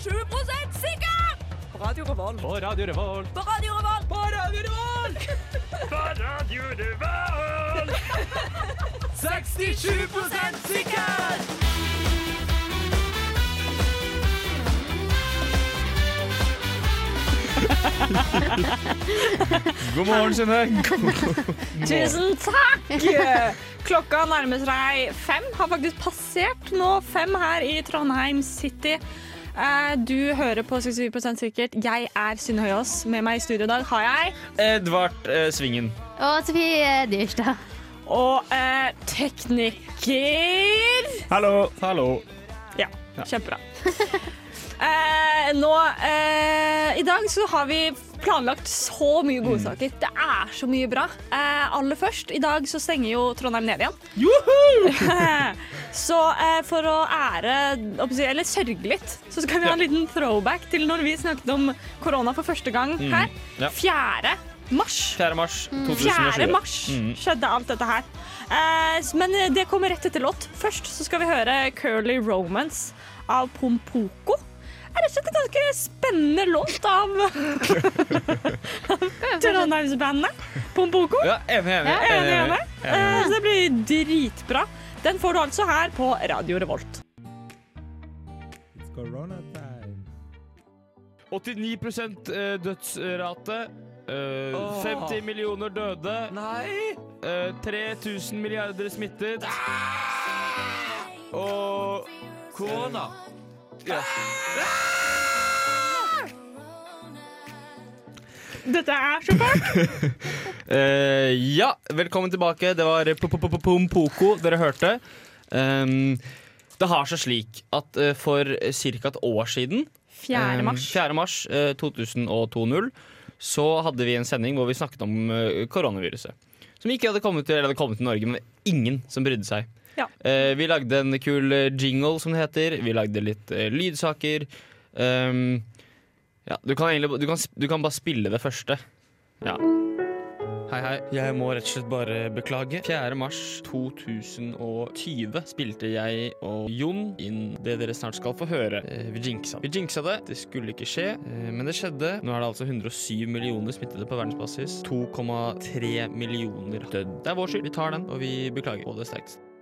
67 sikker! På Radio Revolt. På Radio Revolt. På Radio Revolt. På Radio Revolt! På Radio Revolt! 67 sikker! God morgen, Synnøve. Tusen takk! Klokka nærmer seg fem. Har faktisk passert nå fem her i Trondheim City. Eh, Du hører på 67 sikkert. Jeg er Synne Høyås. Med meg i studio i dag har jeg Edvard eh, Svingen. Og Sofie Dyrstad. og eh, tekniker Hallo. Hallo. Ja, kjempebra. Eh, nå, eh, I dag så har vi planlagt så mye Mm. godsaker. Det er så mye bra. Eh, aller først, i dag så stenger jo Trondheim ned igjen. så eh, for å ære, eller sørge litt, så skal vi ha en liten throwback til når vi snakket om korona for første gang her. ja. 4. mars. 4. mars 2020. 4. mars Mm. skjedde alt dette her. Eh, men eh, det kommer rett etter låt. Først så skal vi høre Curly Romance av Pompoko. Det er rett og slett en ganske spennende låt av Trondheimsbandet Pompoko. Ja, enig, enig. Ja, enig, enig. enig. Eh, så det blir dritbra. Den får du altså her på Radio Revolt. 89 eh, dødsrate. eh, 50 millioner døde. Nei! eh, 3000 milliarder smittet. Og Korona. ja. Dette er så fælt. uh, ja, velkommen tilbake. Det var Pompoko dere hørte. Um, det har seg slik at uh, for ca. et år siden, 4. um, mars. 4. mars uh, 2020, så hadde vi en sending hvor vi snakket om eh, koronaviruset. Som ikke hadde kommet til, eller hadde kommet til Norge, men ingen som brydde seg. Ja. Eh, vi lagde en kul eh, jingle, som det heter. Vi lagde litt eh, lydsaker. Um, ja, du kan, egentlig, du, kan, du kan bare spille det første. Ja. Hei, hei. Jeg må rett og slett bare beklage. 4. mars 2020 spilte jeg og Jon inn det dere snart skal få høre. Eh, Vi jinxa det. Vi jinxa det. Det skulle ikke skje, eh, men det skjedde. Nå er det altså 107 millioner smittede på verdensbasis. 2,3 millioner dødd. Det er vår skyld. Vi tar den, og vi beklager på det sterkeste.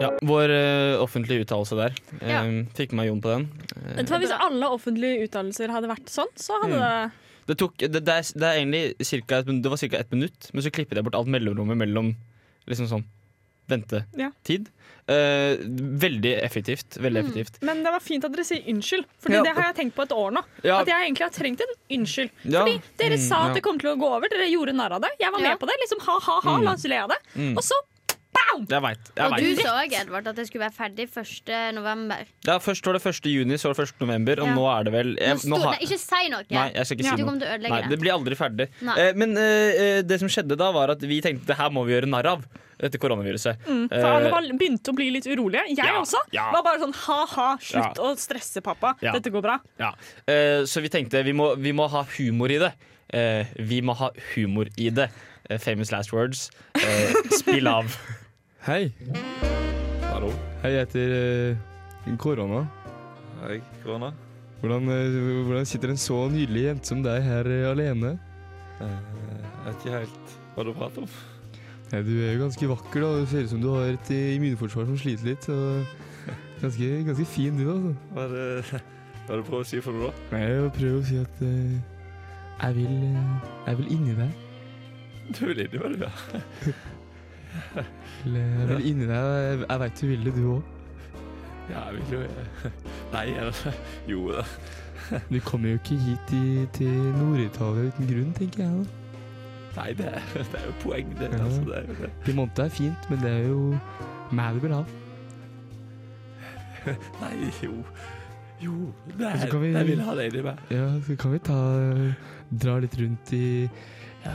Ja, vår uh, offentlige uttalelse der. Eh, Ja. Fikk med meg Jon på den. Eh, Vet Hvis alle offentlige uttalelser hadde vært sånn, så hadde det Det, tok, det, det, er, det er egentlig cirka et, det var ca. ett minutt, men så klippet jeg bort alt mellomrommet mellom liksom sånn ventetid. Eh, veldig effektivt. Veldig effektivt. Men det var fint at dere sier unnskyld, Fordi Ja. det har jeg tenkt på et år nå. Ja. At jeg egentlig har trengt en unnskyld. Ja. Fordi dere Mm, sa at ja. det kom til å gå over, dere gjorde narr av det. Jeg var Ja. med på det. liksom Ha-ha-ha, Mm. la oss le av det. Mm. Og så! Jeg vet, Jeg Og du vet. sa òg, Edvard, at det skulle være ferdig 1. november. Ja, først var det 1. juni, så var det 1. november, og Ja. nå er det vel jeg, Nå nå har- nei, ikke si noe! Nei, jeg skal ikke Ja. si Du noe. kommer til å ødelegge Nei, det. det blir aldri ferdig. Eh, men eh, eh, det som skjedde da, var at vi tenkte det her må vi gjøre narr av. Dette koronaviruset. Mm, for Eh, alle var, begynte å bli litt urolige. Jeg Ja, også. ja. Var bare sånn ha-ha, slutt Ja. å stresse, pappa. Ja. Dette går bra. Ja. Eh, så vi tenkte vi må, vi må ha humor i det. Eh, vi må ha humor i det. Eh, famous last words. Eh, spill av. Hei. Hallo. Hei, jeg heter eh, Korona. Hei, korona. Hvordan, eh, hvordan sitter en så nydelig jente som deg her eh, alene? Eh, Jeg vet ikke helt hva du prater om. Nei, du er jo ganske vakker, da. Det ser ut som du har et eh, immunforsvar som sliter litt. Og ganske, ganske fin du, altså. Hva er det hva er det du prøver å si for noe, da? Nei, Jeg prøver å si at eh, jeg vil eh, Jeg vil inni deg. Du vil inn i meg, du, ja. Eller, vil inni deg. Jeg, veit du vil det, du òg. Ja, jeg vil jo Nei, jeg, Jo da. Du kommer jo ikke hit i, til Nord-Italia uten grunn, tenker jeg. da. Nei, det er, det er jo poeng, det. Ja. Altså, det er det. Piemonte er fint, men det er jo meg du vil ha. Nei, jo. Jo, det er, vi- jeg vil ha deg inni meg. Ja, så kan vi ta dra litt rundt i, ja,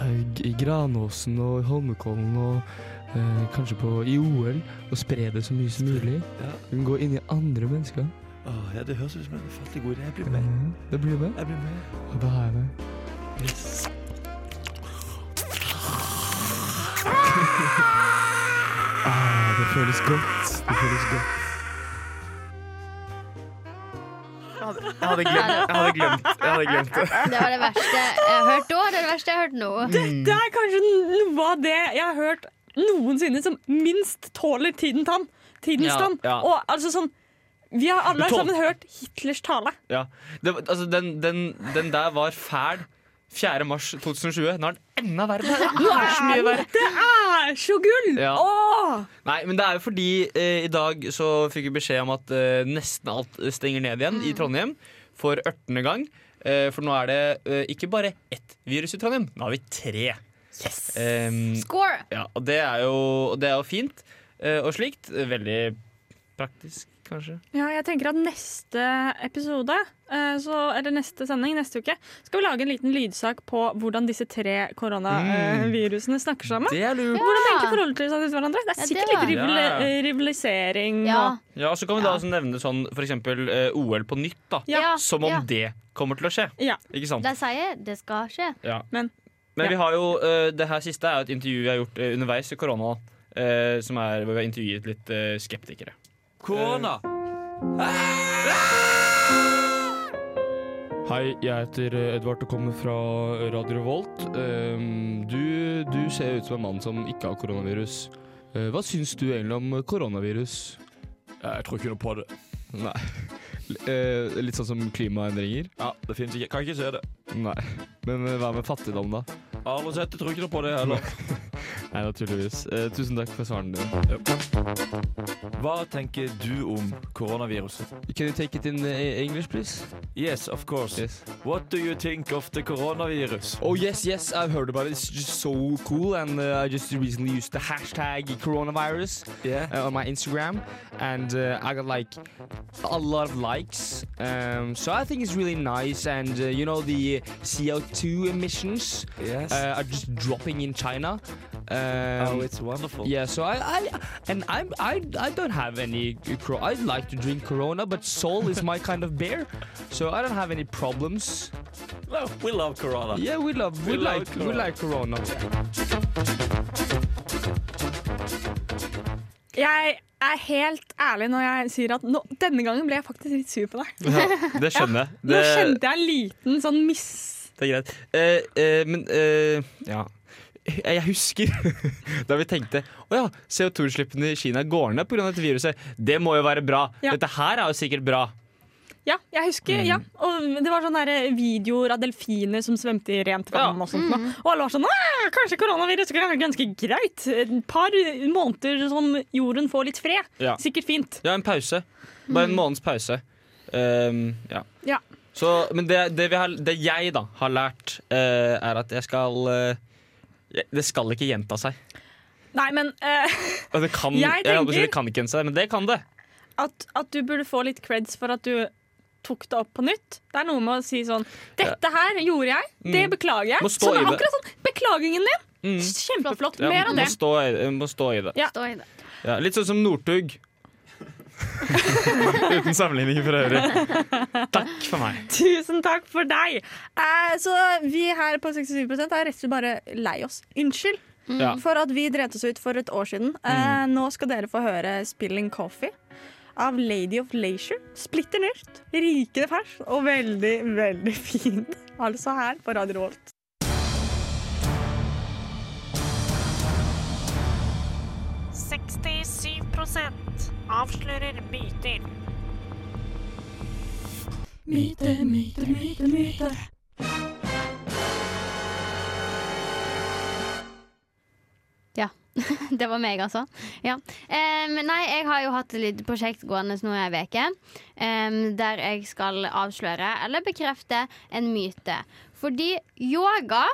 i Granåsen og Holmenkollen og eh, kanskje på, i OL og spre det så mye som mulig. Ja. Gå inn i andre mennesker. Åh, ja, det høres ut som en ufattelig god idé. Jeg blir med. med. det blir med. Jeg blir med. Og da er jeg med. Yes. Ah, det føles godt. Det føles godt. Jeg hadde glemt, jeg hadde glemt, jeg hadde glemt det. Det var det verste jeg har hørt da, det det verste jeg har hørt nå. Det er kanskje noe av det jeg har hørt noensinne som minst tåler tiden tann. Tidens Ja, tann. ja. Og altså sånn Vi har alle sammen hørt Hitlers tale. Ja. Det, altså, den, den, den der var fæl 4. mars 2020. Nå er den enda verre. Det er så mye verre. Det er så gull! Ja. Nei, men det er jo fordi eh, i dag så fikk vi beskjed om at eh, nesten alt stenger ned igjen i Trondheim for 18. gang. Eh, for nå er det eh, ikke bare ett virus i Trondheim, nå har vi tre. Em, Score! ja, og det er jo, det er jo fint uh, og slikt. Veldig praktisk, kanskje. Ja, jeg tenker at neste episode, uh, så, eller neste sending neste uke, skal vi lage en liten lydsak på hvordan disse tre koronavirusene snakker sammen. Det er lurt. Hvordan tenker seg til hverandre. Det er Ja, sikkert det litt rival Ja, ja. rivalisering. Ja. Og, Ja, Så kan vi da også nevne sånn for eksempel uh, OL på nytt. da Ja. Som om ja. det kommer til å skje. Ja. Ikke sant? De sier det skal skje. Ja. Men- Men ja. vi har jo eh, det her siste er jo et intervju vi har gjort eh, underveis i korona. eh, som er hvor vi har intervjuet litt skeptikere. Korona. Hei, jeg heter Edvard og kommer fra Radio Revolt. Um, du, du ser ut som en mann som ikke har koronavirus. Hva syns du egentlig om koronavirus? Jeg tror ikke noe på det. Nei. Eh, litt sånn som klimaendringer? Ja, det finnes ikke. Kan ikke se det. Nei. Men hva med fattigdom, da? Aldri sett det. Tror ikke noe på det heller. Nei, naturligvis. Eh, tusen takk for svarene dine. Hva tenker du om koronaviruset? Can you take it in eh, English, please? Yes, of course. Yes. What do you think of the coronavirus? Oh yes, yes, I've heard about it. It's just so cool, and uh, I just recently used the hashtag coronavirus Yeah. uh, on my Instagram, and uh, I got like a lot of likes. Um, so I think it's really nice, and uh, you know the CO2 emissions Yes. uh, are just dropping in China. Um, oh, it's wonderful. yeah, so I, I and I'm I I don't have any. I like to drink Corona, but Sol is my kind of beer, so I don't have any problems. No, we love corona. Yeah, we love we, We love like we Corona. like Corona. Jeg er helt ærlig når jeg sier at nå, denne gangen ble jeg faktisk litt sur på deg. det skjønner jeg. Nå kjente jeg en liten sånn miss... Det er greit. Eh, eh, men eh, ja. Jeg husker da vi tenkte å ja, CO2-utslippene i Kina går ned pga. dette viruset. Det må jo være bra. Ja. Dette her er jo sikkert bra. Ja, jeg husker, Mm. ja. Og det var sånne videoer av delfiner som svømte i rent vann. Og sånt. Mm. Og alle var sånn Kanskje koronaviruset kan være ganske greit. Et par måneder som jorden får litt fred. Ja. Sikkert fint. Ja, en pause. Bare en måneds pause. Um, ja. Ja. Så, men det, det, vi har, det jeg da har lært, uh, er at jeg skal jeg- Det skal ikke gjenta seg. Nei, men uh, Det kan, Jeg jeg tenker- det kan ikke gjenta seg, men det kan det. at, at du burde få litt creds for at du tok det opp på nytt. Det er noe med å si sånn Dette her gjorde jeg. Det beklager jeg. Mm. Må stå Sånn, akkurat sånn. Beklagingen din. Mm. Kjempeflott. Ja, Mer av må, stå i, må stå i det. Ja. Stå i det. Ja, litt sånn som Northug. Uten sammenligning for øvrig. Takk for meg. Tusen takk for deg. Eh, så vi her på 67 er rett og slett bare lei oss. Unnskyld Ja. for at vi dreit oss ut for et år siden. Eh, nå skal dere få høre 'Spilling Coffee' av Lady of Leisure. Splitter nytt, rikende ferskt og veldig, veldig fin. Altså her på Radio Revolt. Avslører myter. Myte, myte, myte, myte. Ja. Det var meg, altså. Ja. Um, nei, jeg har jo hatt et lite prosjekt gående nå i ei uke. Um, der jeg skal avsløre eller bekrefte en myte. Fordi yoga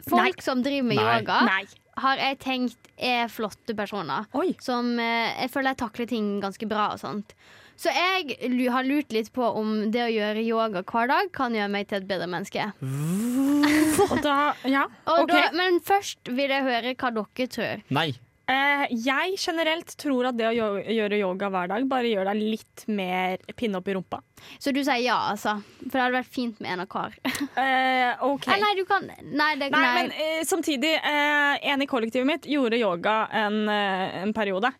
Folk som driver med Nei. yoga, Nei. Har jeg tenkt er flotte personer. Oi. Som eh, jeg føler jeg takler ting ganske bra og sånt. Så jeg har lurt litt på om det å gjøre yoga hver dag kan gjøre meg til et bedre menneske. Og da, ja, Og ok. da, men først vil jeg høre hva dere tror. Nei. Eh, jeg generelt tror at det å gjøre yoga hver dag bare gjør deg litt mer pinne opp i rumpa. Så du sier ja, altså? For det hadde vært fint med en av hver. Eh, OK. Nei, nei, du kan Nei, det, Nei, nei. men eh, samtidig, eh, en i kollektivet mitt gjorde yoga en, eh, en periode.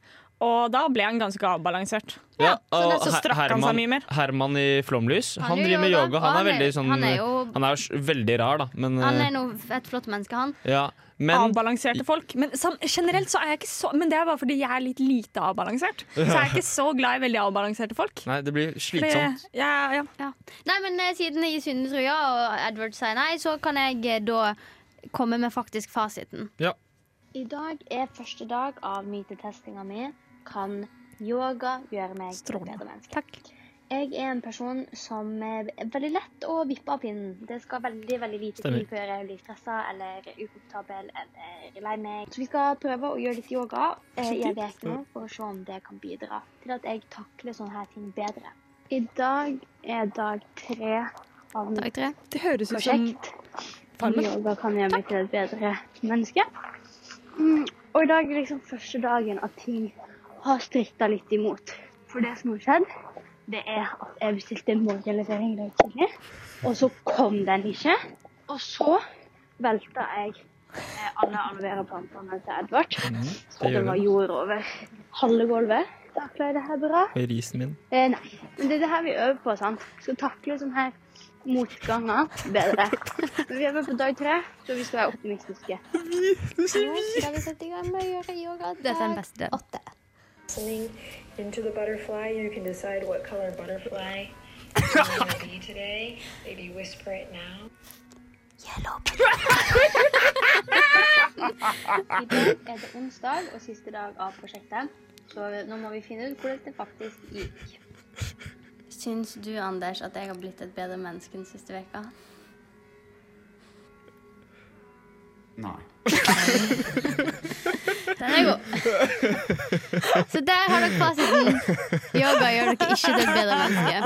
Og da ble han ganske avbalansert. Ja, så og så strakk han seg mye mer. Herman i Flomlys, Han han, driver med yoga, yoga. Han er han er- veldig sånn han er jo- Han er jo veldig rar, da. Men, Han eh, er noe et flott menneske, han. ja. men avbalanserte folk. Men sam, generelt så er jeg ikke så Men det er bare fordi jeg er litt lite avbalansert. Så jeg er ikke så glad i veldig avbalanserte folk. Nei, det blir Fordi, slitsomt. ja, ja. Ja. Nei, men eh, siden jeg synes Truja og Edward sier nei, så kan jeg eh, da komme med faktisk fasiten. Ja. I dag er første dag av mytetestinga mi. Kan yoga gjøre meg til et bedre menneske? Takk. Jeg er en person som er veldig lett å vippe av pinnen. Det skal veldig veldig lite til før jeg blir stressa eller ukomfortabel eller lei meg. Så vi skal prøve å gjøre litt yoga eh, i en uke nå for å se om det kan bidra til at jeg takler sånne her ting bedre. I dag er dag tre av Dag tre. Det høres ut som. Yoga kan gjøre meg til et bedre menneske. Mm, og i dag er liksom første dagen at ting har stritta litt imot. For det som har skjedd, det er at jeg bestilte morgenlevering i dag tidlig, og så kom den ikke. Og så velta jeg eh, alle aloe vera-plantene til Edvard. Så det gjør var jord over halve gulvet. Takler jeg det her bra? Og risen min. Eh, nei, men det er det her vi øver på. sant? Skal takle sånne her motganger bedre. Men vi øver på dag tre, så vi skal være optimistiske. Skal vi sette i gang med å gjøre yoga? Dette er den beste. Åtte. Listening into the butterfly. You can decide what color butterfly you want to be today. Maybe whisper it now. I dag er det onsdag og siste dag av prosjektet, så nå må vi finne ut hvordan det faktisk gikk. Syns du, Anders, at jeg har blitt et bedre menneske den siste veka? Nei. Den er god. Så der har dere fasiten. Yoga gjør dere ikke til et bedre menneske.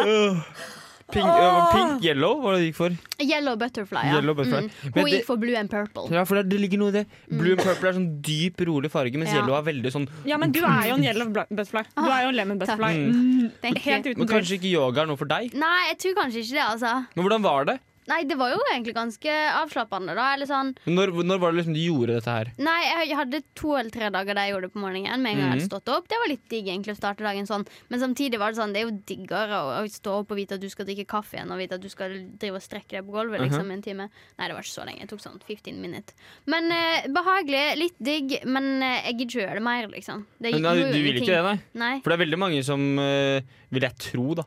Pink, uh, pink yellow, hva var det du gikk for? Yellow butterfly, ja. Yellow butterfly. Mm. Hun gikk for blue and purple. Ja, for det, det ligger noe i det. Blue and purple er sånn dyp, rolig farge, mens Ja. yellow er veldig sånn Ja, men du er jo en yellow butterfly. Du er jo en lemon butterfly. Mm. Mm, Helt uten Men kanskje ikke yoga er noe for deg? Nei, jeg tror kanskje ikke det, altså. Men hvordan var det? Nei, det var jo egentlig ganske avslappende, da. Eller sånn Når, når var det liksom du gjorde dette her? Nei, jeg hadde to eller tre dager der jeg gjorde det på morgenen. Med en gang jeg hadde Mhm. stått opp Det var litt digg egentlig å starte dagen sånn. Men samtidig var det sånn Det er jo diggere å, å stå opp og vite at du skal drikke kaffe igjen, og vite at du skal drive og strekke deg på gulvet liksom, Mhm. en time. Nei, det var ikke så lenge. Det tok sånn 15 minutter. Men eh, behagelig, litt digg, men eh, jeg gidder ikke gjøre det mer, liksom. Det nei, du vil ikke det, nei? Nei. For det er veldig mange som, eh, vil jeg tro, da.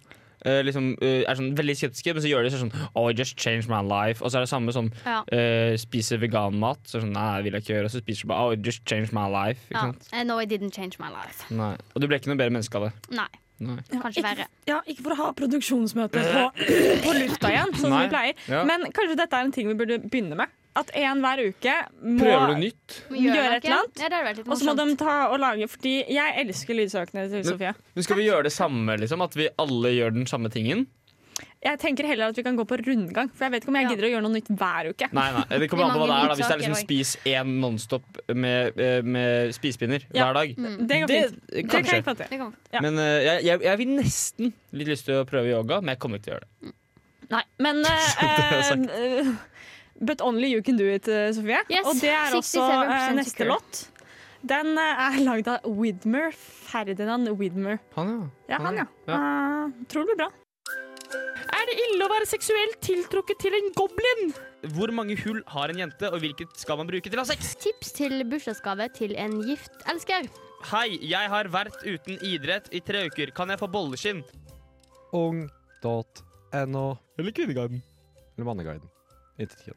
Øh, liksom, uh, er sånn veldig skeptiske, men så gjør de sånn Oh, I just changed my life. Og så er det samme som Ja. uh, spiser veganmat. Så sånn, nei, vil jeg ikke gjøre. Og så spiser du bare Oh, I just changed my life. Ikke Ja. sant? No, I didn't change my life. Nei. Og du ble ikke noe bedre menneske av det. Nei. Nei. Kanskje ikke, verre. Ja, ikke for å ha produksjonsmøte på, på lufta igjen, sånn som vi pleier. Ja. Men kanskje dette er en ting vi burde begynne med. At en hver uke må Prøver du nytt? Gjøre et eller annet. Og så må de ta og lage Fordi jeg elsker lydsøkene til Sofie. Men skal vi gjøre det samme, liksom? At vi alle gjør den samme tingen? Jeg tenker heller at vi kan gå på rundgang, for jeg vet ikke om jeg Ja. gidder å gjøre noe nytt hver uke. Nei, nei, det kommer an på hva det er. da Hvis det er liksom spis én Nonstop med, eh, med spisepinner Ja. hver dag. Det går Det, fint. Det kan kanskje. jeg ikke til. Det kan- Ja. Men uh, jeg, jeg, jeg vil nesten litt lyst til å prøve yoga, men jeg kommer ikke til å gjøre det. Nei, men eh, But only you can do it, eh, Sofie. Yes, og det er også 67% eh, neste sikker. låt. Den eh, er lagd av Widmer. Ferdinand Widmer. Han, Ja, han, ja. Ja. Uh, tror det blir bra. Er det ille å være seksuelt tiltrukket til en goblin? Hvor mange hull har en jente, og hvilket skal man bruke til å ha sex? Tips til bursdagsgave til en gift elsker. Hei, jeg har vært uten idrett i tre uker. Kan jeg få bolleskinn? Ung.no Eller Kvinneguiden. eller Manneguiden. Intet ja.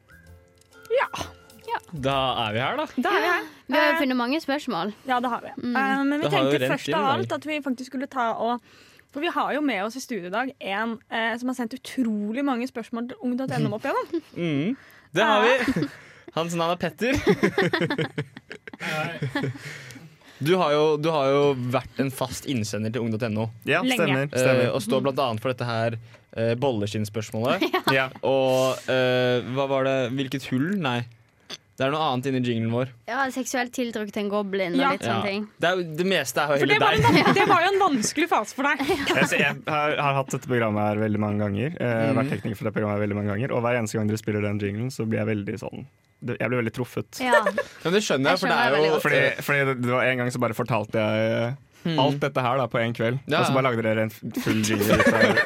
Da er vi her, da. Da er vi her. Vi har Eh, funnet mange spørsmål. Ja, det har vi. Mm. Uh, men vi Det tenkte vi først inn av alt at vi faktisk skulle ta og For vi har jo med oss i studio i dag en uh, som har sendt utrolig mange spørsmål til ung.no opp igjennom. Mm, det har vi. Hans navn er Petter. Du har, jo, du har jo vært en fast innsender til ung.no. Ja, stemmer. stemmer. Uh, og står annet for dette her eh, bolleskinnspørsmålet. Ja. Og uh, hva var det Hvilket hull? Nei. Det er noe annet inni jinglen vår. Ja, Seksuelt tiltrukket til en goblin og litt sånne ting. Det, er, det meste er jo heller deg. en, det var jo en vanskelig fase for deg. Jeg, jeg har, har hatt dette programmet her veldig mange ganger. Eh, Mhm. Vært tekniker for det programmet her veldig mange ganger Og hver eneste gang dere spiller den jinglen, så blir jeg veldig sånn Jeg blir veldig truffet. Ja. Men det skjønner jeg, for det er jo. Fordi, fordi det, det var En gang så bare fortalte jeg alt dette her da på én kveld, Ja. og så bare lagde dere en full jingle ut av,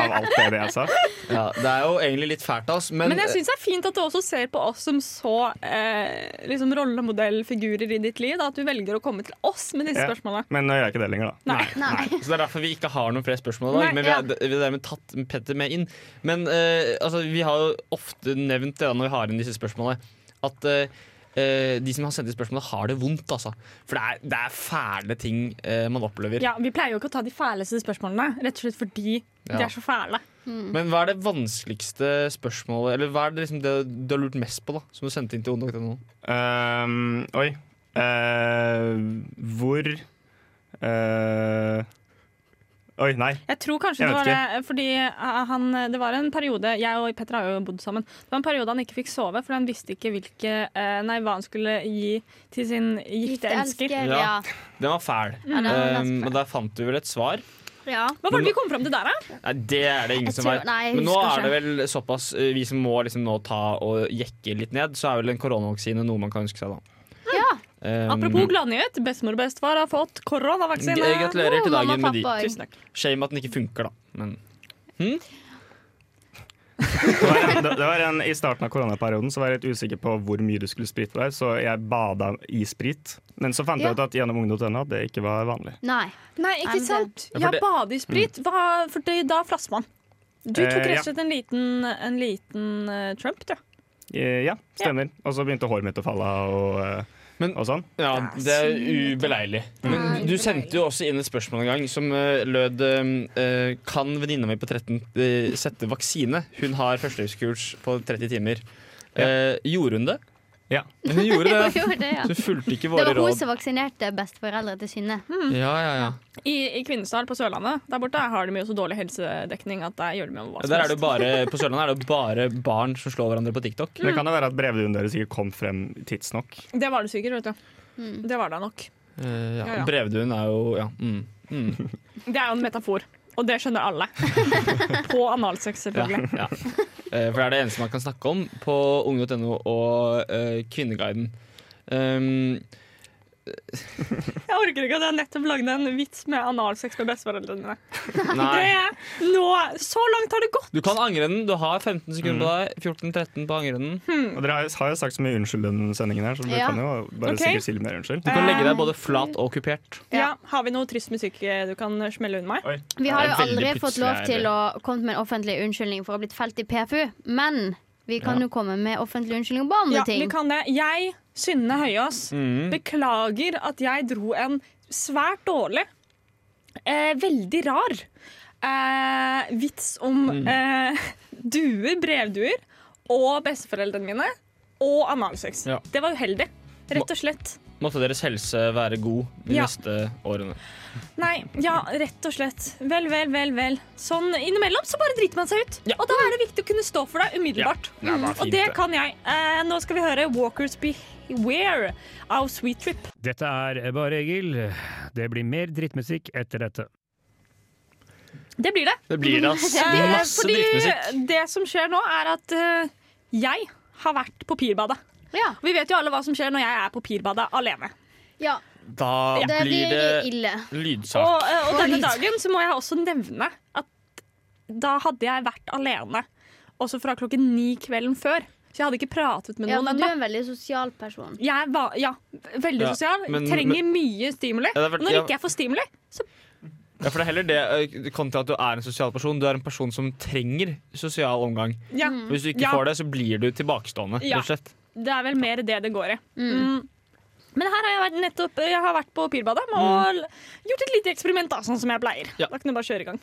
av alt det jeg sa. Ja, det er jo egentlig litt fælt av oss, men, Men jeg syns det er fint at du også ser på oss som så eh, liksom rollemodellfigurer i ditt liv. Da, at du velger å komme til oss med disse Ja. spørsmålene. Men nå gjør jeg ikke det lenger, da. Nei. Nei. Så Det er derfor vi ikke har noen flere spørsmål i dag. Men vi har, vi har dermed tatt Petter med inn. Men eh, altså, vi har jo ofte nevnt det da, når vi har inn disse spørsmålene, at eh, de som har sendt inn spørsmål, har det vondt. Altså. For det er, det er fæle ting eh, man opplever. Ja, Vi pleier jo ikke å ta de fæleste spørsmålene, rett og slett fordi de er så fæle. Men hva er det vanskeligste spørsmålet Eller hva er det liksom det du har lurt mest på, da som du sendte inn til ung.no? Um, oi. Uh, hvor eh, Oi, nei. Jeg tror kanskje Jeg det var det fordi eh, han Det var en periode Jeg og Petter har jo bodd sammen. Det var en periode han ikke fikk sove, for han visste ikke hvilke eh, Nei, hva han skulle gi til sin gifte elsker. Ja. Den var fæl. Ja, den var Um, men der fant du vel et svar? Hva var det vi kom fram til der, da? Nei, Det er det ingen tror, som er vet. nei, Men nå er det vel såpass eh, Vi som må liksom nå ta og jekke litt ned, så er vel en koronavaksine noe man kan ønske seg, da. Um, Apropos gladnyhet. Bestemor og bestefar har fått koronavaksine. Gratulerer til dagen med de. Tusen takk. Shame at den ikke funker, da. Men hm? Det var en, det var en, I starten av koronaperioden Så var jeg litt usikker på hvor mye du skulle sprite på deg, så jeg bada i sprit. Men så fant Ja. jeg ut at gjennom ung.no at det ikke var vanlig. Nei. Nei, ikke sant? Ja, bade i sprit. Hva, for det, da flasser man. Du tok Eh, rett og slett en liten, en liten eh, Trump, du. jeg Ja, stemmer. Og så begynte håret mitt å falle av og, eh, og sånn. Ja, det er ubeleilig. Men du sendte jo også inn et spørsmål en gang som uh, lød uh, Kan venninna mi på 13 uh, sette vaksine? Hun har førstehjelpskurs på 30 timer. Eh, gjorde hun det? Ja. Hun gjorde det. Hun gjorde det, ja. Så hun fulgte ikke Det var hun råd. som vaksinerte besteforeldre til Synne. Ja, ja, ja. I, I Kvinesdal på Sørlandet Der borte har de jo så dårlig helsedekning at der gjør de jo hva som Der er det helst. bare, på Sørlandet er det jo bare barn som slår hverandre på TikTok. Det kan jo være at brevduen deres ikke kom frem tidsnok? Det var det sikkert, vet du. Mm. Det var det nok. Uh, ja. Ja, ja. Brevduen er jo Ja. Mm. Mm. Det er jo en metafor. Og det skjønner alle. På analsex, selvfølgelig. Ja, ja. Eh, For det er det eneste man kan snakke om på ung.no og eh, Kvinneguiden. Um, Jeg orker ikke at jeg nettopp lagde en vits med analsex med besteforeldrene mine. Nei. Det, nå, så langt har det gått! du kan angre den. Du har 15 sekunder på deg. 14-13 på å angre den. Og dere har, jo sagt så mye unnskyld denne sendingen her, så dere Ja. kan jo bare okay. sikkert si litt mer unnskyld. Du kan legge deg både flat og kupert. Ja, Har vi noe trist musikk eh, du kan smelle under meg? Vi har jo aldri fått lov til å komme med en offentlig unnskyldning for å ha blitt felt i PFU, men vi kan Ja. jo komme med offentlig unnskyldning på andre Ja, ting. vi kan det. Jeg, Synne Høyås, Mm. beklager at jeg dro en svært dårlig, eh, veldig rar eh, vits om Mm. eh, duer, brevduer, og besteforeldrene mine, og analsex. Ja. Det var uheldig. Rett og slett. Måtte deres helse være god de Ja. neste årene. Nei, ja, rett og slett. Vel, vel, vel, vel. Sånn innimellom så bare driter man seg ut. Og da er det viktig å kunne stå for deg umiddelbart. Ja, det og det kan jeg. Eh, nå skal vi høre Walkers Beware av Sweet Trip. Dette er Bare Egil. Det blir mer drittmusikk etter dette. Det blir det. Det blir det, ass. Eh, Masse fordi drittmusikk. Det som skjer nå, er at eh, jeg har vært på pirbadet. Vi vet jo alle hva som skjer når jeg er på pirbadet alene. Ja. Da ja. blir blir det ille. lydsak. Og, eh, og Og denne dagen så må jeg også nevne at da hadde jeg vært alene også fra klokken ni kvelden før. Så jeg hadde ikke pratet med noen. Ja, men du er en veldig sosial person. Jeg var, ja, veldig Ja, sosial. men- trenger men- mye stimuli. Ja, det er vel- Når ja. ikke jeg får stimuli, så Ja, for det er heller det eh, kontra at du er en sosial person. Du er en person som trenger sosial omgang. Ja. Og Hvis du ikke Ja. får det, så blir du tilbakestående. Ja. rett og slett. det er vel mer det det går i. Mm. Mm. Men her har jeg vært, nettopp, jeg har vært på pirbadet og l- gjort et lite eksperiment, da, sånn som jeg pleier. Ja. Da kan du bare kjøre i gang.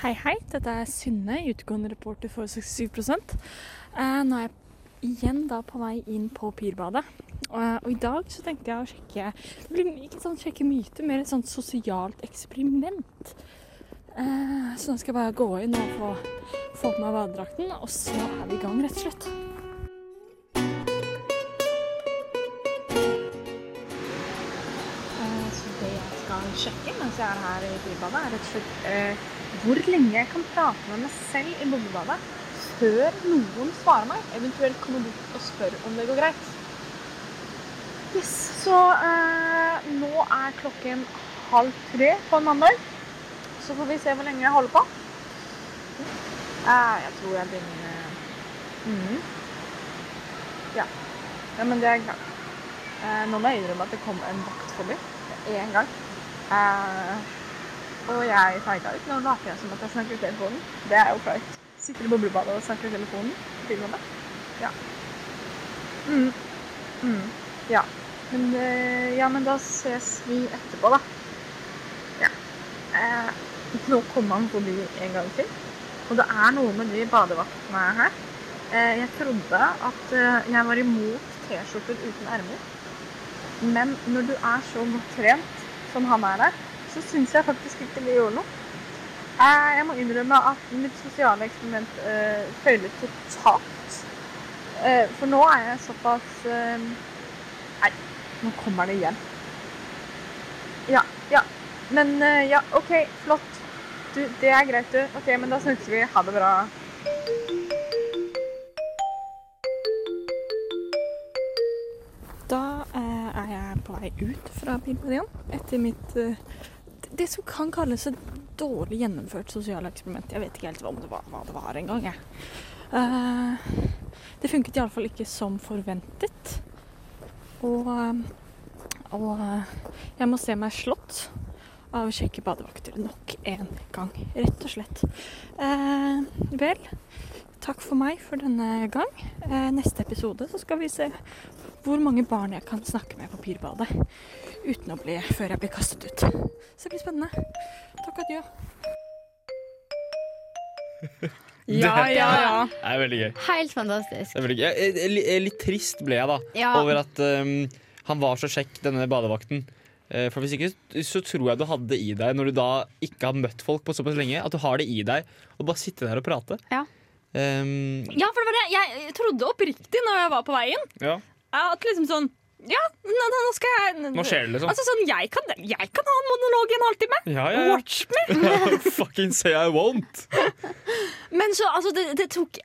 Hei, hei. Dette er Synne, utgående reporter for 67 eh, Nå er jeg igjen da på vei inn på pirbadet. Og, og i dag så tenkte jeg å sjekke Det blir ikke sånn sjekke myter, mer et sånt sosialt eksperiment. Eh, så nå skal jeg bare gå inn og få, få på meg badedrakten, og så er vi i gang, rett og slett. Jeg sjekke mens jeg er her i pirbadet, er rett og slett eh, hvor lenge jeg kan prate med meg selv i boblebadet før noen svarer meg. Eventuelt komme bort og spørre om det går greit. Yes, så eh, nå er klokken halv tre på en mandag. Så får vi se hvor lenge jeg holder på. Eh, jeg tror jeg begynner Mhm. Ja. ja, men det er klart. Eh, nå må jeg innrømme at det kom en vakt forbi én gang. Eh, og jeg feiga ut. Nå later jeg som at jeg snakker i telefonen. Det er jo flaut. Sitter i boblebadet og snakker i telefonen. Til og. Ja. Mm. Mm. Ja. Men, uh, ja, men da ses vi etterpå, da. Ja. Uh, nå kommer han forbi en gang til. Og det er noe med de badevaktene her. Jeg trodde at jeg var imot T-skjorter uten ermer. Men når du er så godt trent som han er der, så syns jeg faktisk ikke det gjorde noe. Eh, jeg må innrømme at mitt sosiale eksperiment øh, føyler totalt. Eh, for nå er jeg såpass øh, Nei, nå kommer det igjen. Ja, ja. Men øh, ja, OK, flott. Du, det er greit, du. OK, men da snakkes vi. Ha det bra. Vei ut fra Bilbadian etter mitt eh, Det som kan kalles et dårlig gjennomført sosialt eksperiment. Jeg vet ikke helt hva det var, hva det var engang, jeg. Eh, det funket iallfall ikke som forventet. Og, eh, og jeg må se meg slått av å sjekke badevakter nok en gang, rett og slett. Eh, vel, takk for meg for denne gang. Eh, neste episode så skal vi se hvor mange barn jeg kan snakke med på Pirbadet uten å bli før jeg blir kastet ut. Så det blir spennende. Takk, adjø. Ja, ja, ja. Det er veldig gøy. Helt fantastisk. Det er veldig gøy. Jeg, jeg, jeg, litt trist ble jeg da Ja. over at um, han var så kjekk, denne badevakten. Eh, For hvis ikke så tror jeg du hadde det i deg når du da ikke har møtt folk på såpass lenge. At du har det i deg å bare sitte der og prate. Ja. Um, Ja, for det var det. Jeg trodde oppriktig når jeg var på veien, ja. At liksom sånn Ja, nå, nå nå skal jeg Nå skjer det, liksom. Altså sånn, jeg kan, jeg kan ha en monolog i en halvtime. Ja, ja, ja. Watch me. Fucking say I won't. Men så, altså, det, det tok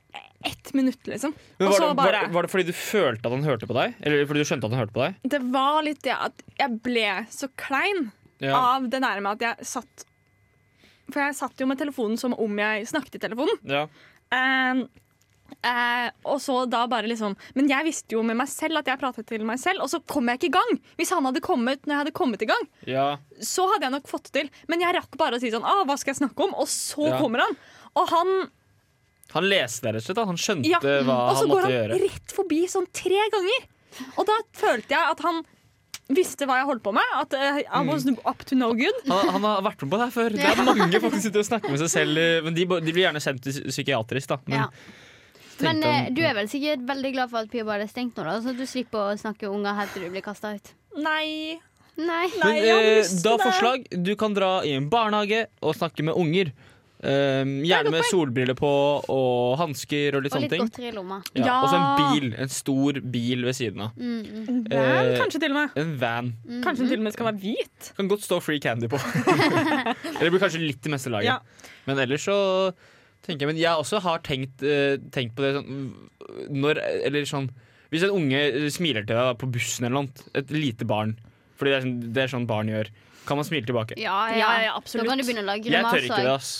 ett minutt, liksom. Var, det, bare var, var det fordi du følte at han hørte på deg? Eller fordi du skjønte at han hørte på deg? Det var litt det at jeg ble så klein av det der med at jeg satt For jeg satt jo med telefonen som om jeg snakket i telefonen. Ja. Eh, eh, og så da bare liksom Men jeg visste jo med meg selv at jeg pratet til meg selv, og så kom jeg ikke i gang. Hvis han hadde kommet når jeg hadde kommet i gang, ja. så hadde jeg nok fått det til. Men jeg rakk bare å si sånn ah, Hva skal jeg snakke om? Og så Ja. kommer han. Og han Han leste det rett og slett. Han skjønte ja, hva Og så går han gjøre. rett forbi sånn tre ganger. Og da følte jeg at han visste hva jeg holdt på med. At eh, I Mm. was up to no good. Han, han har vært med på det her før. Det er mange folk som sitter og snakker med seg selv. Men de, de blir gjerne sendt til psykiatrisk, da. Men, Ja. Men eh, du er vel sikkert veldig glad for at Pia bare er stengt nå, da, så du slipper å snakke unger helt til du blir kasta ut? Nei. Nei. Men eh, da forslag. Du kan dra i en barnehage og snakke med unger. Um, gjerne med solbriller på og hansker og litt Og sånne litt ting. godteri i lomma. Ja, Ja. Og så en bil. En stor bil ved siden av. Mm, mm. En van, Eh, kanskje til og med. En van. Mm, Kanskje den til og med skal være hvit. Kan godt stå Free Candy på. Eller blir kanskje litt i meste laget. Ja. Men ellers så tenker jeg Men jeg også har tenkt, eh, tenkt på det sånn når Eller sånn Hvis en unge smiler til deg på bussen eller noe, et lite barn Fordi det er, sånn, det er sånn barn gjør. Kan man smile tilbake? Ja, ja, Ja, absolutt. Da kan du begynne å lage Jeg tør ikke det, ass.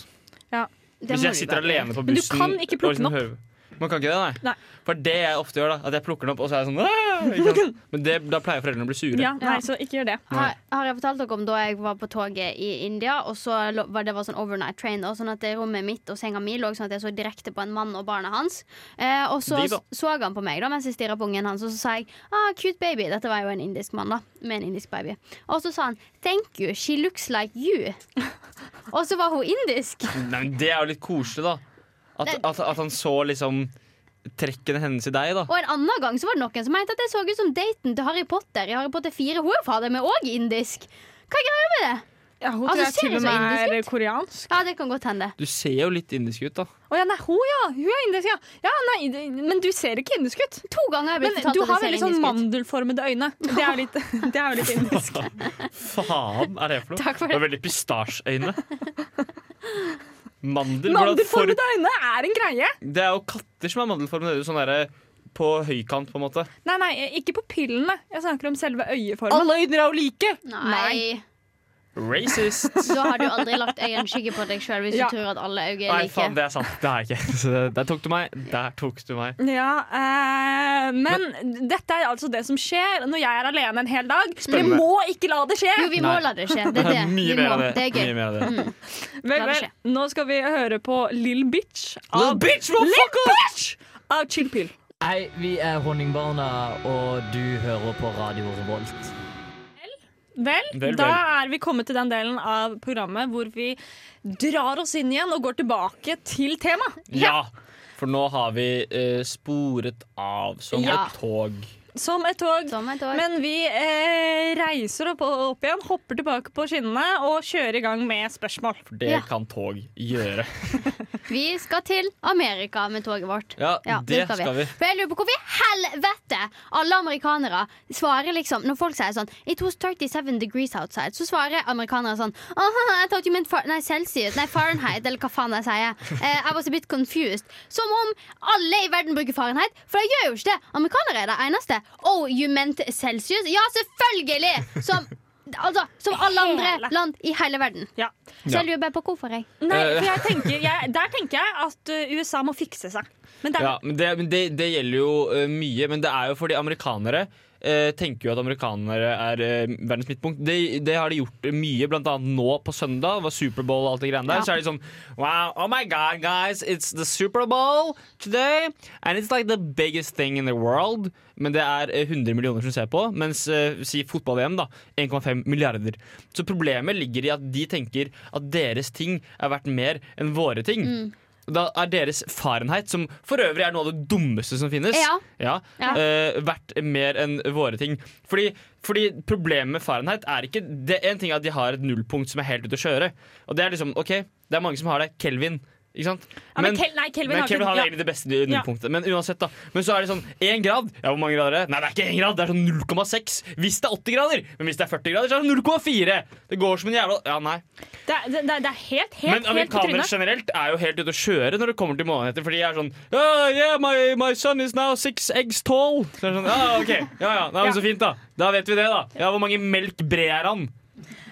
Ja, Det Hvis må jeg du sitter bare alene på Men du bussen kan ikke plukke liksom den opp. Man kan ikke det, nei? Nei. For det jeg ofte gjør, da at jeg plukker den opp, og så er jeg sånn «Åh!» Men det, da pleier foreldrene å bli sure. Ja, nei, så ikke gjør det. Har, har jeg fortalt dere om da jeg var på toget i India, og så var det var sånn overnight train, da, sånn at det rommet mitt og senga mi lå sånn at jeg så direkte på en mann og barnet hans. Eh, og så så han på meg da mens jeg stirra på ungen hans, og så sa jeg ah, 'cute baby'. Dette var jo en indisk mann, da. Med en indisk baby. Og så sa han 'thank you, she looks like you'. og så var hun indisk. Nei, men Det er jo litt koselig, da. At, at, at han så liksom trekkene hennes i deg, da. Og en annen gang så var det noen som mente at jeg så ut som daten til Harry Potter i Harry Potter 4. Hun er fader meg òg indisk. Hva er greia med det? Ja, hun Altså, tror jeg ser til og med er koreansk. Ja, det kan godt hende. Du ser jo litt indisk ut, da. Å ja, nei, hun ja. Hun er indisk, ja. ja nei, det- men du ser ikke indisk ut. To ganger har jeg blitt Men du har veldig sånn mandelformede øyne. Det er jo litt, det er jo litt indisk. Faen er det for noe? Takk for det det. var veldig pistasjeøyne. Mandelformede øyne er en greie. Det er jo katter som har mandelformede øyne. Sånn der, på høykant, på en måte. Nei, nei, ikke på pillene. Jeg snakker om selve øyeformen. Alle øyne er jo like! Nei. Racist. Da har du aldri lagt øyenskygge på deg sjøl hvis Ja. du tror at alle øyne er Nei, like. faen, det er sant. Det har jeg ikke. Så der tok du meg. Der tok du meg. Ja, eh, men, dette er altså det som skjer når jeg er alene en hel dag. Vi må ikke la det skje! Jo, vi må la det skje. Det er det. Mye Vi mer må. av det. Det er gøy. Mye mer av det. Mm. Vel, vel, nå skal vi høre på Lill Bitch av, Little bitch, Lil Bitch av Chill Pill. Hei, vi er Honningbarna, og du hører på Radio Revolt. Vel, Vel, da er vi kommet til den delen av programmet hvor vi drar oss inn igjen og går tilbake til temaet. Ja! For nå har vi uh, sporet av som Ja. et tog. Som et tog. Som et tog. Men vi eh, reiser opp, opp igjen, hopper tilbake på skinnene og kjører i gang med spørsmål. For det Ja. kan tog gjøre. Vi skal til Amerika med toget vårt. Ja, det skal vi. For jeg lurer på hvorfor i helvete alle amerikanere svarer liksom Når folk sier sånn It was 37 degrees outside, så svarer amerikanere sånn Aha, I thought you meant far nei, Celsius, nei, Fahrenheit, eller hva faen jeg sier. Uh, I was a bit confused. Som om alle i verden bruker Fahrenheit, for de gjør jo ikke det. Amerikanere er det eneste. Oh, you meant Celsius? Ja, selvfølgelig! Som Altså, som alle andre Hele. land i hele verden. Ja. Så jeg lurer bare på hvorfor jeg. Nei, Eh. for jeg tenker, jeg, Der tenker jeg at uh, USA må fikse seg. Men det er, Ja, men det, men det, det gjelder jo eh, mye, men det er jo fordi amerikanere eh, tenker jo at amerikanere er eh, verdens midtpunkt. Det, det har de gjort mye, blant annet nå på søndag, var Superbowl og alt det greiene der. Ja. Så er de sånn Wow, oh my god, guys, it's the Superbowl today. And it's like the biggest thing in the world. Men det er eh, 100 millioner som ser på, mens uh, si fotball-VM, da, 1,5 milliarder. Så problemet ligger i at de tenker at deres ting er verdt mer enn våre ting. Da er deres Fahrenheit, som for øvrig er noe av det dummeste som finnes, Ja. ja, Ja. Uh, verdt mer enn våre ting. Fordi, fordi problemet med Fahrenheit er ikke det En ting er at de har et nullpunkt som er helt ute å kjøre. Og det er liksom, ok, det er mange som har det. Kelvin. Ikke sant? ja, men, Kel, nei, Kelvin men Kelvin ja. egentlig det beste nullpunktet. Men uansett da Men så er det sånn én grad. Ja, hvor mange grader er det? Nei, det er ikke én grad, det er sånn 0,6. Hvis det er 80 grader. Men hvis det er 40 grader, så er det 0,4. Det går som en jævla Ja, nei. Det, er- det, det, det er helt, helt, Men amerikanere generelt er jo helt ute å kjøre når det kommer til måneder. Fordi de er sånn oh, yeah, my, my son is now six eggs tall. Så er det sånn, ah, ok, ja, ja, Nei, men Så fint, da. Da vet vi det, da. Ja, Hvor mange melk brer han?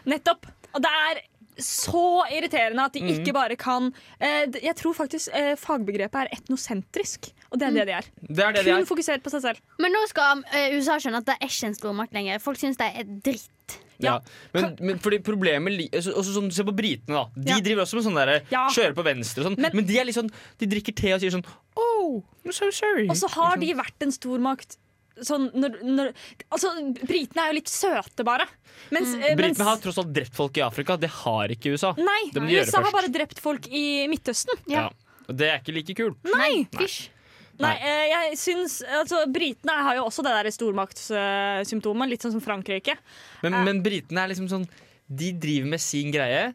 Nettopp. Og det er så irriterende at de Mm. ikke bare kan eh, Jeg tror faktisk eh, fagbegrepet er etnosentrisk, og det er det de er. Det er det de Kun er. fokusert på seg selv. Men nå skal eh, USA skjønne at det er ikke en stormakt lenger. Folk syns det er dritt. Ja. Men, men fordi problemet li- altså, også sånn, Se på britene, da. De Ja. driver også med sånn der, Ja. kjører på venstre og sånn. Men, Men- de er litt sånn De drikker te og sier sånn Oh, I'm so sorry. Og så har de vært en stormakt sånn når, når Altså, britene er jo litt søte, bare. Mens, eh, mens Britene har tross alt drept folk i Afrika. Det har ikke USA. Nei, de gjøre USA har bare drept folk i Midtøsten. Ja. Og det er ikke like kult. Nei! Fysj. Nei, eh, jeg syns altså, Britene har jo også det der stormaktssymptomet, litt sånn som Frankrike. Men, men britene er liksom sånn De driver med sin greie.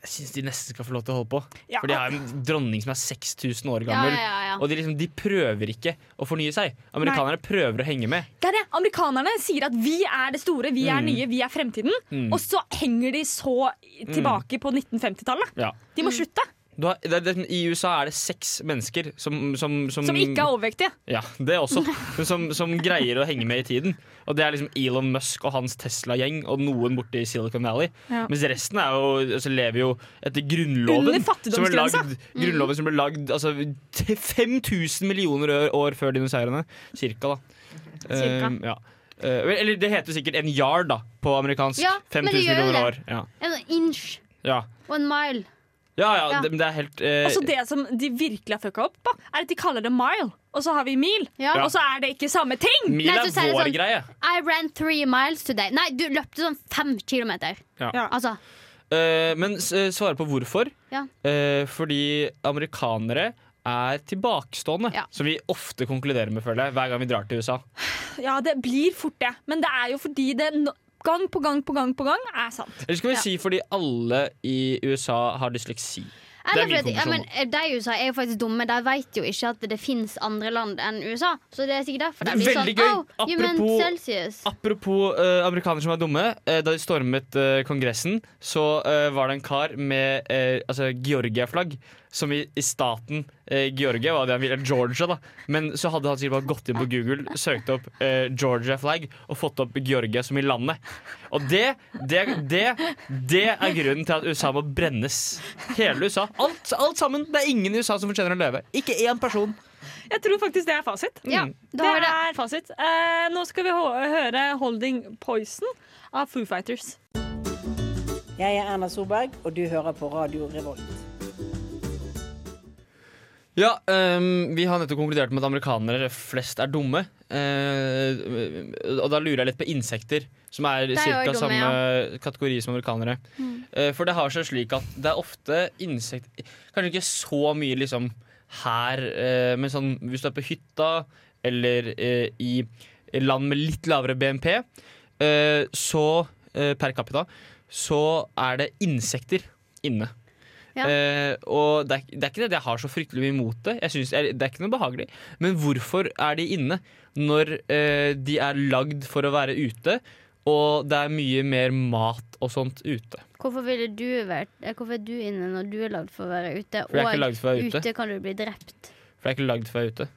Jeg syns de nesten skal få lov til å holde på. Ja. For de har en dronning som er 6000 år gammel. ja, ja. Og de, liksom, de prøver ikke å fornye seg. Amerikanerne prøver å henge med. Det er det. Amerikanerne sier at vi er det store, vi er Mm. nye, vi er fremtiden. Mm. Og så henger de så tilbake på 1950-tallet. Ja. De må slutte. Har, det, det, I USA er det seks mennesker som Som, som, Som ikke er overvektige. Ja, det også. Som, som greier å henge med i tiden. Og det er liksom Elon Musk og hans Tesla-gjeng og noen borte i Silicon Valley. Ja. Mens resten jo, altså, lever jo etter grunnloven. Under som fattigdomsgrensa. lagd, grunnloven som ble lagd altså, 5000 millioner år, år før dinosaurene. Cirka, da. Cirka. Um, ja. Uh, eller det heter sikkert en yard da, på amerikansk. Ja, 5000 millioner år. Ja, En inch ja. og en mile. Ja, ja, Ja. Det, men det er helt Og så Det som de virkelig har fucka opp på, er at de kaller det mile, og så har vi mil. Ja. Og så er det ikke samme ting! Mil Nei, er så sier det vår sånn- greie. I ran three miles today. Nei, du løpte sånn fem kilometer. Ja. Ja. Altså, Eh, men s- eh, svare på hvorfor. Ja. Eh, fordi amerikanere er tilbakestående, Ja. som vi ofte konkluderer med, føler jeg, hver gang vi drar til USA. Ja, det blir fort det, men det er jo fordi det no- gang på gang på gang på gang er sant. Eller skal vi Ja. si fordi alle i USA har dysleksi. Det er min ja, men De i USA er jo faktisk dumme. De vet jo ikke at det fins andre land enn USA. Så det er sikkert derfor de Det blir sånn gøy. Oh, Apropos- Celsius. Apropos uh, amerikanere som er dumme. Uh, da de stormet uh, Kongressen, så var det en kar med altså Georgia-flagg som i, i staten eh, Georgia, var det han ville, Georgia, da. Men så hadde han sikkert bare gått inn på Google, søkt opp eh, Georgia flag og fått opp Georgia som i landet. Og det, det, det, det er grunnen til at USA må brennes. Hele USA. Alt, alt sammen. Det er ingen i USA som fortjener å leve. Ikke én person. Jeg tror faktisk det er fasit. Ja, det er fasit. Eh, nå skal vi høre 'Holding Poison' av Foo Fighters. Jeg er Erna Solberg, og du hører på Radio Revolt. Ja, um, vi har nettopp konkludert med at amerikanere flest er dumme. Uh, og da lurer jeg litt på insekter, som er er ca. samme samme kategori som amerikanere. Mm. Uh, for det har seg slik at det er ofte insekter Kanskje ikke så mye liksom her, uh, men sånn hvis du er på hytta eller i land med litt lavere BNP, så per capita, så er det insekter inne. Ja. Eh, og det er, det er ikke det jeg har så fryktelig mye imot det. Jeg synes, Det er ikke noe behagelig. Men hvorfor er de inne når eh, de er lagd for å være ute, og det er mye mer mat og sånt ute? Hvorfor du vært eh, Hvorfor er du inne når du er lagd for å være ute? For jeg er ikke lagd for å være ute. ute. kan du bli drept. For jeg er ikke lagd for å være ute.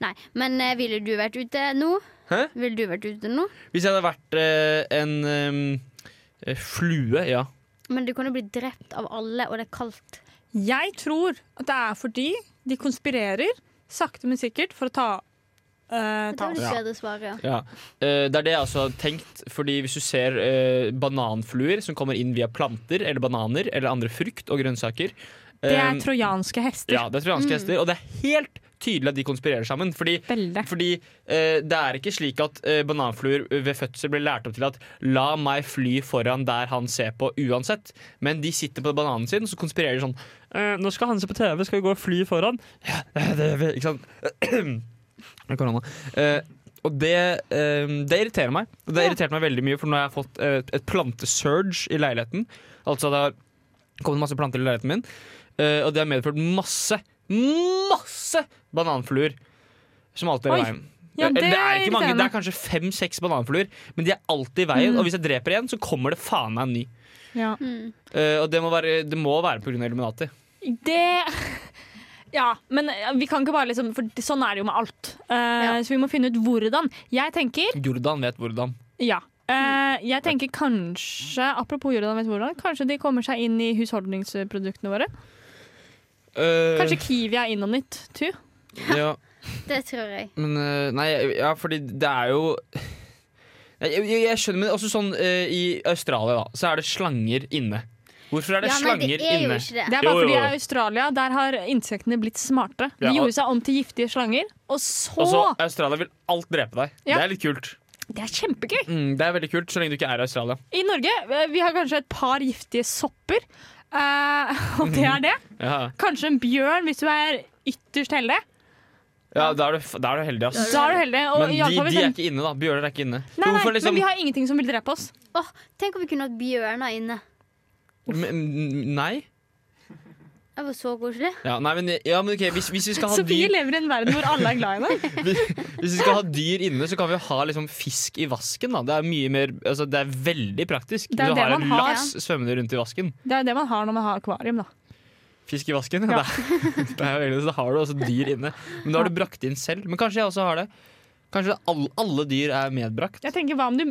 Nei, men eh, ville du vært ute nå? Hæ? Ville du vært ute nå? Hvis jeg hadde vært eh, en eh, flue, ja. Men du kan jo bli drept av alle, og det er kaldt. Jeg tror at det er fordi de konspirerer sakte, men sikkert for å ta, Uh, Det Ja. bedre svar, ja. Ja, Uh, Det er det jeg også har tenkt. Fordi Hvis du ser uh, bananfluer som kommer inn via planter eller bananer eller andre frukt og grønnsaker Det er trojanske hester. Ja, det er trojanske Mm. hester. Og det er helt tydelig at de konspirerer sammen. Fordi, fordi eh, det er ikke slik at eh, bananfluer ved fødsel blir lært opp til at 'la meg fly foran der han ser på', uansett. Men de sitter på bananen sin og så konspirerer de sånn eh, 'Nå skal han se på TV, skal vi gå og fly foran?' Ja, det. Ikke sant? Korona. Eh, og det, eh, det irriterer meg. Og det har irritert meg veldig mye, for nå har jeg fått eh, et plantesurge i leiligheten. Altså det har kommet masse planter i leiligheten min, eh, og det har medført masse, masse bananfluer. Som alltid er i veien. Ja, det det, er ikke mange, det er kanskje fem-seks bananfluer, men de er alltid i veien. Mm. Og hvis jeg dreper en, så kommer det faen meg en ny. Ja. Uh, og det må være, det må være pga. Illuminati. Det Ja, men eh, vi kan ikke bare liksom For sånn er det jo med alt. Eh, Så vi må finne ut hvordan. Jeg tenker Jordan vet hvordan. Ja. Uh, jeg tenker kanskje, apropos Jordan vet hvordan, kanskje de kommer seg inn i husholdningsproduktene våre. Eh, Kanskje Kiwi er in on it, too. ja. Det tror jeg. Men eh, Nei, ja, fordi det er jo jeg, jeg, jeg skjønner, men også sånn uh, I Australia da Så er det slanger inne. Hvorfor er det Ja, slanger det er inne? det. Det er bare fordi i Australia der har insektene blitt smarte. De Ja, og- gjorde seg om til giftige slanger, og så Og så Australia vil alt drepe deg. Ja. Det er litt kult. Det er kjempegøy. Mm, det er veldig kult så lenge du ikke er i Australia. I Norge vi har kanskje et par giftige sopper, eh, og det er det. Ja, Kanskje en bjørn hvis du er ytterst heldig. ja da, er du, da er du heldig, ass. Da er du heldig. Og Men i de, fall hvis de er en- ikke inne, da. Bjørner er ikke inne. Nei, nei, Hvorfor liksom men vi har ingenting som vil drepe oss. Åh, tenk om vi kunne hatt bjørner inne. Men- Nei? Det var så koselig. Ja, nei, men, ja, men ok, hvis, hvis vi skal ha Sofie dyr lever i en verden hvor alle er glad i henne. Hvis vi skal ha dyr inne, så kan vi ha liksom fisk i vasken. Da. Det er mye mer, altså, det er veldig praktisk. Det er du det har en har. laks svømmende rundt i vasken. Det er det man har når man har akvarium, da. Fisk i vasken? Ja. Det er, det er egentlig, så har du også dyr inne. Men da har du brakt inn selv. Men kanskje jeg også har det. Kanskje alle, alle dyr er medbrakt. Jeg tenker, Hva om du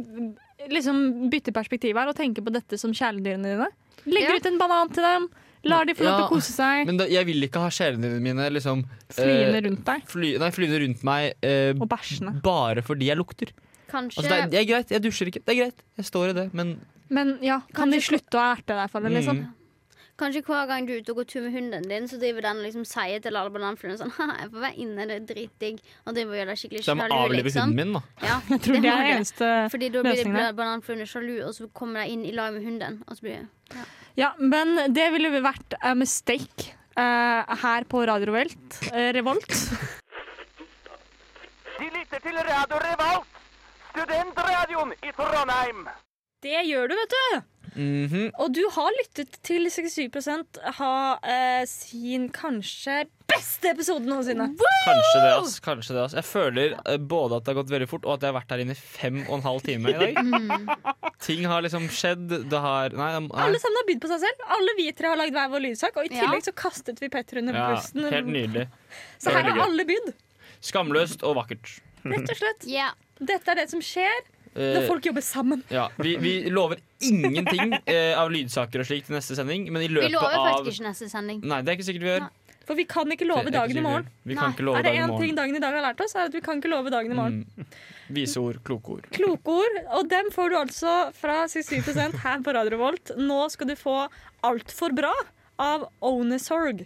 liksom bytter perspektiv her og tenker på dette som kjæledyrene dine? Legger Ja. ut en banan til dem, lar de få lov til å kose seg. Men da, jeg vil ikke ha sjelene mine liksom Flyende eh, rundt deg. Fly, nei, flyende rundt meg eh, Og bæsjene. bare fordi jeg lukter. Kanskje Altså, det, er, det er greit, jeg dusjer ikke. Det er greit, jeg står i det, men Men ja, kan de slutte å erte deg for det, liksom? Mm. Kanskje hver gang du er ute og går tur med hunden din, så driver den og liksom sier til alle bananfluene sånn «Haha, Jeg får være inne, det er dritdigg. Og driver og gjør deg skikkelig Så jeg må sjalu, avlive liksom. hunden min, da. Ja, Jeg tror det er du. eneste Fordi da blir løsningen bananfluene sjalu, og så kommer de inn i lag med hunden. Og så blir ja. Ja, men det ville vært a mistake eh, her på Radio Velt, eh, Revolt. De lytter til Radio Revolt, studentradioen i Trondheim. Det gjør du, vet du. Mhm. Og du har lyttet til 67 ha eh, sin kanskje beste episode noensinne. Kanskje det, ass. Kanskje det, ass. Jeg føler eh, både at det har gått veldig fort, og at jeg har vært her inne i fem og en halv time i dag. Ting har liksom skjedd. Det har Nei. nei. Alle sammen har bydd på seg selv. Alle vi tre har lagd hver vår lydsak, og i Ja. tillegg så kastet vi Petter under Ja, bussen. helt nydelig. Så her har alle bydd. Skamløst og vakkert. Rett og slett. Yeah. Dette er det som skjer når Eh, folk jobber sammen. ja, vi, vi lover ingenting eh, av lydsaker og slikt til neste sending, men i Vi løpet lover av faktisk ikke neste sending. Nei, det er ikke sikkert vi gjør. For vi kan ikke love dagen i morgen. Vi kan ikke love Er det dagen i én ting dagen i dag har lært oss, er at vi kan ikke love dagen i morgen. Mm. Viseord, klokeord. Klokeord, og dem får du altså fra 67 her på Radio Revolt. Nå skal du få Altfor bra av Onesorg.